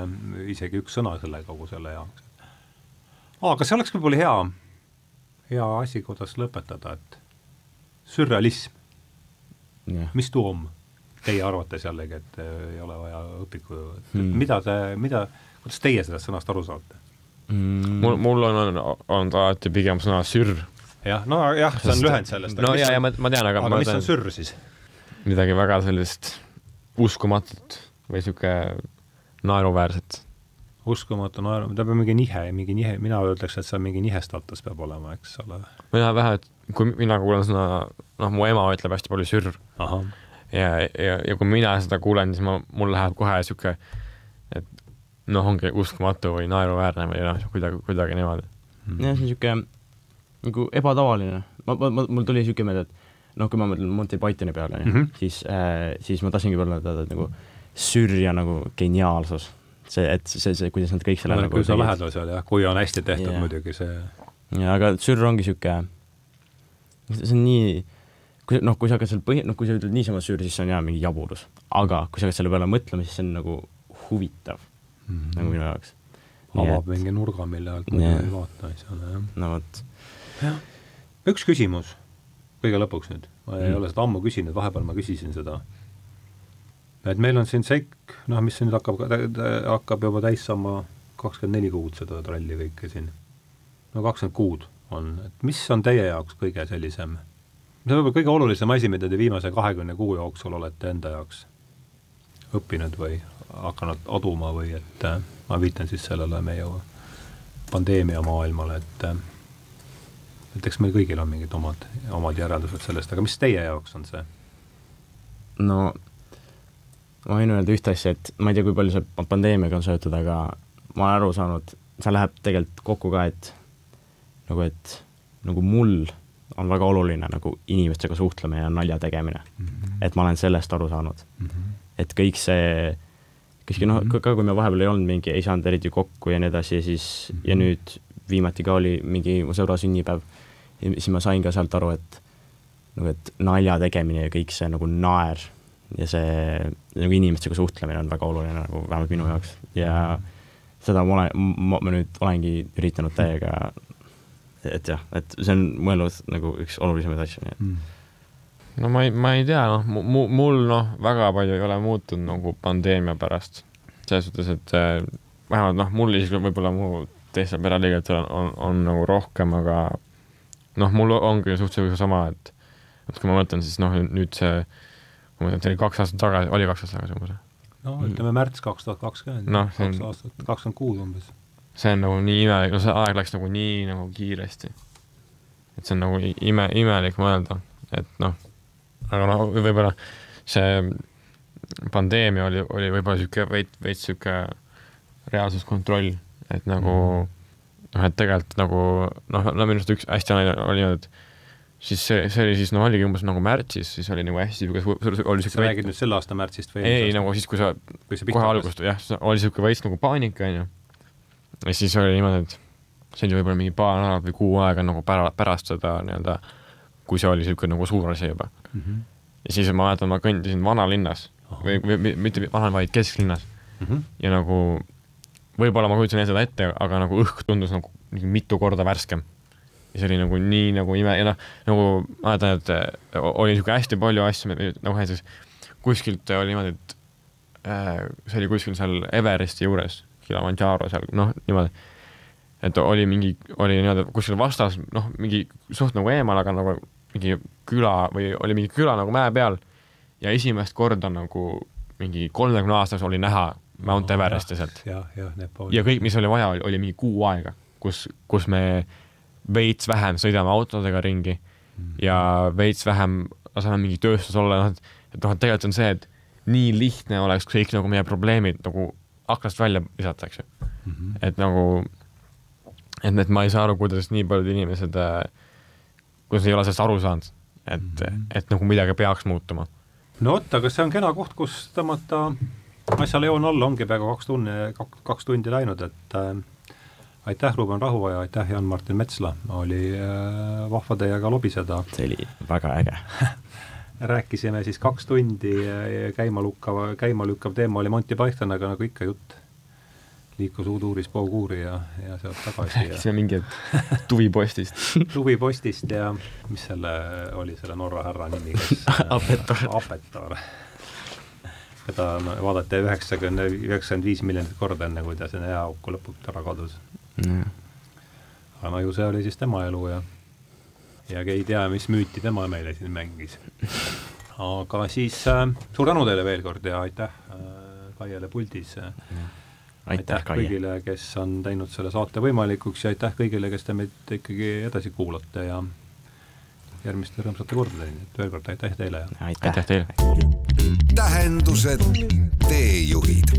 isegi üks sõna selle, kogu selle jaoks. aa, aga see oleks võib-olla hea, hea asi, kuidas lõpetada, et sürrealism yeah., mis tuu on? Teie arvates jällegi, et ei ole vaja õpiku, et hmm. mida te, mida, kuidas teie sellest sõnast aru saate mm.? mul, mul on, on, on ta alati pigem sõna sürr jah, no jah, see on lühend sellest. no ja, ja ma, ma tean, aga aga mis on sürr siis? midagi väga sellist uskumatut või sihuke naeruväärset. uskumatu naeru, ta peab mingi nihe, mingi nihe, mina ütleks, et see on mingi nihestatus peab olema, eks ole. mina vähe, et kui mina kuulan sõna, noh, mu ema ütleb hästi palju sürr. ja, ja, ja kui mina seda kuulen, siis ma, mul läheb kohe sihuke, et noh, ongi uskumatu või naeruväärne või noh, kuidagi, kuidagi niimoodi mm.. jah, see on niisugune nagu ebatavaline. ma, ma, ma, mul tuli niisugune meelde, et noh, kui ma mõtlen Monty Pythoni peale mm, -hmm. siis äh,, siis ma tahtsingi öelda, et nagu sürja nagu geniaalsus. see, et see, see, kuidas nad kõik selle no, nagu kui sa lähedal seal jah, kui on hästi tehtud yeah. muidugi see. jaa, aga sürr ongi niisugune, see on nii kui noh, kui sa hakkad seal põhi, noh, kui sa ütled niisama süüa, siis see on jaa, mingi jaburus. aga kui sa hakkad selle peale mõtlema, siis see on nagu huvitav mm, -hmm. nagu minu jaoks. avab et... mingi nurga, mille alt ma ei vaata asjale, jah. no vot. jah. üks küsimus kõige lõpuks nüüd, ma ei mm. ole seda ammu küsinud, vahepeal ma küsisin seda. et meil on siin seik, noh, mis nüüd hakkab, hakkab juba täis saama kakskümmend neli kuud seda tralli kõike siin. no kakskümmend kuud on, et mis on teie jaoks kõige sellisem see on võib-olla kõige olulisem asi, mida te viimase kahekümne kuu jooksul olete enda jaoks õppinud või hakanud aduma või et äh, ma viitan siis sellele meie pandeemia maailmale, et äh, et eks meil kõigil on mingid omad, omad järeldused sellest, aga mis teie jaoks on see? no ma võin öelda ühte asja, et ma ei tea, kui palju see pandeemiaga on seotud, aga ma olen aru saanud, see läheb tegelikult kokku ka, et nagu, et nagu mul on väga oluline nagu inimestega suhtlemine ja nalja tegemine mm. -hmm. et ma olen sellest aru saanud mm. -hmm. et kõik see, kuskil noh, mhm. ka kui me vahepeal ei olnud mingi, ei saanud eriti kokku ja nii edasi ja siis ja nüüd viimati ka oli mingi mu sõbra sünnipäev, siis ma sain ka sealt aru, et nagu, et nalja tegemine ja kõik see nagu naer ja see nagu inimestega suhtlemine on väga oluline nagu vähemalt minu jaoks ja seda ma olen, ma, nüüd olengi üritanud täiega et jah, et see on mu elus nagu üks olulisemaid asju, nii et mm. No ma ei, ma ei tea, noh, mu-, mul noh, väga palju ei ole muutunud nagu pandeemia pärast. selles suhtes, et äh, vähemalt noh, mul isiklikult võib-olla mu teistel pereliigetel on, on, on nagu rohkem, aga noh, mul ongi suhteliselt sama, et et kui ma mõtlen, siis noh, nüüd see, ma mõtlen, see oli kaks aastat tagasi, oli kaks aastat tagasi umbes? no ütleme märts kaks tuhat kakskümmend, kaks aastat, kakskümmend kuus umbes see on nagu nii imelik, no see aeg läks nagu nii nagu kiiresti. et see on nagu ime, imelik mõelda, et noh, aga noh, võib-olla see pandeemia oli, oli võib-olla sihuke veits, veits sihuke reaalsuskontroll, et nagu mm. noh, et tegelikult nagu noh, no minu arust üks hästi oli, oli et siis see, see oli siis, no oligi umbes nagu märtsis, siis oli nagu hästi sihuke, oli sihuke sa räägid nüüd selle aasta märtsist või? ei, nagu siis, kui sa, kohe algust, jah, oli sihuke veits nagu paanika, onju ja siis oli niimoodi, et see oli võib-olla mingi paar nädalat või kuu aega nagu pära-, pärast seda nii-öelda, kui see oli niisugune nagu suur asi juba mm. -hmm. ja siis ma mäletan, ma kõndisin vanalinnas oh. või, või mitte vana, vaid kesklinnas mm. -hmm. ja nagu võib-olla ma kujutasin seda ette, aga nagu õhk tundus nagu mitu korda värskem. ja see oli nagu nii nagu ime ja noh, nagu ma mäletan, et oli niisugune hästi palju asju, nagu näiteks kuskilt oli niimoodi, et äh, see oli kuskil seal Everesti juures Kilimanjaro seal, noh, niimoodi. et oli mingi, oli nii-öelda kuskil vastas, noh, mingi suht nagu eemal, aga nagu mingi küla või oli mingi küla nagu mäe peal ja esimest korda nagu mingi kolmekümne aastas oli näha Mount Everesti sealt. ja, ja, ja kõik, mis oli vaja, oli mingi kuu aega, kus, kus me veits vähem sõidame autodega ringi mm. ja veits vähem laseme mingi tööstus olla, noh, et et noh, et tegelikult on see, et nii lihtne oleks kõik nagu meie probleemid nagu aknast välja visata, eks ju mm. -hmm. et nagu, et, et ma ei saa aru, kuidas nii paljud inimesed äh,, kuidas ei ole sellest aru saanud, et mm, -hmm. et nagu midagi peaks muutuma. no vot, aga see on kena koht, kus tõmmata asjale joon alla, ongi peaaegu kaks tunni, kaks tundi läinud, et äh, aitäh, Ruuben Rahuoja, aitäh, Jan-Martin Metsla, oli äh, vahva teiega lobiseda. see oli väga äge rääkisime siis kaks tundi käima lükkav, käima lükkav teema oli Monty Python, aga nagu ikka jutt liikus uuduuris pauguuri ja, ja sealt tagasi. rääkisime mingi tuvipostist tuvipostist ja mis selle oli, selle Norra härra nimi, kes Apetar. Apetar. keda vaadati üheksakümne, üheksakümmend viis miljonit korda, enne kui ta sinna jääauku lõpuks ära kadus mm.. aga no ju see oli siis tema elu ja ja ei tea, mis müüti tema meile siin mängis. aga siis äh, suur tänu teile veel kord ja aitäh äh, Kaiele puldis äh, aitäh Kai. kõigile, kes on teinud selle saate võimalikuks ja aitäh kõigile, kes te meid ikkagi edasi kuulate ja järgmiste rõõmsate kordadeni, et veel kord aitäh teile ja aitäh, aitäh teile! tähendused, teejuhid.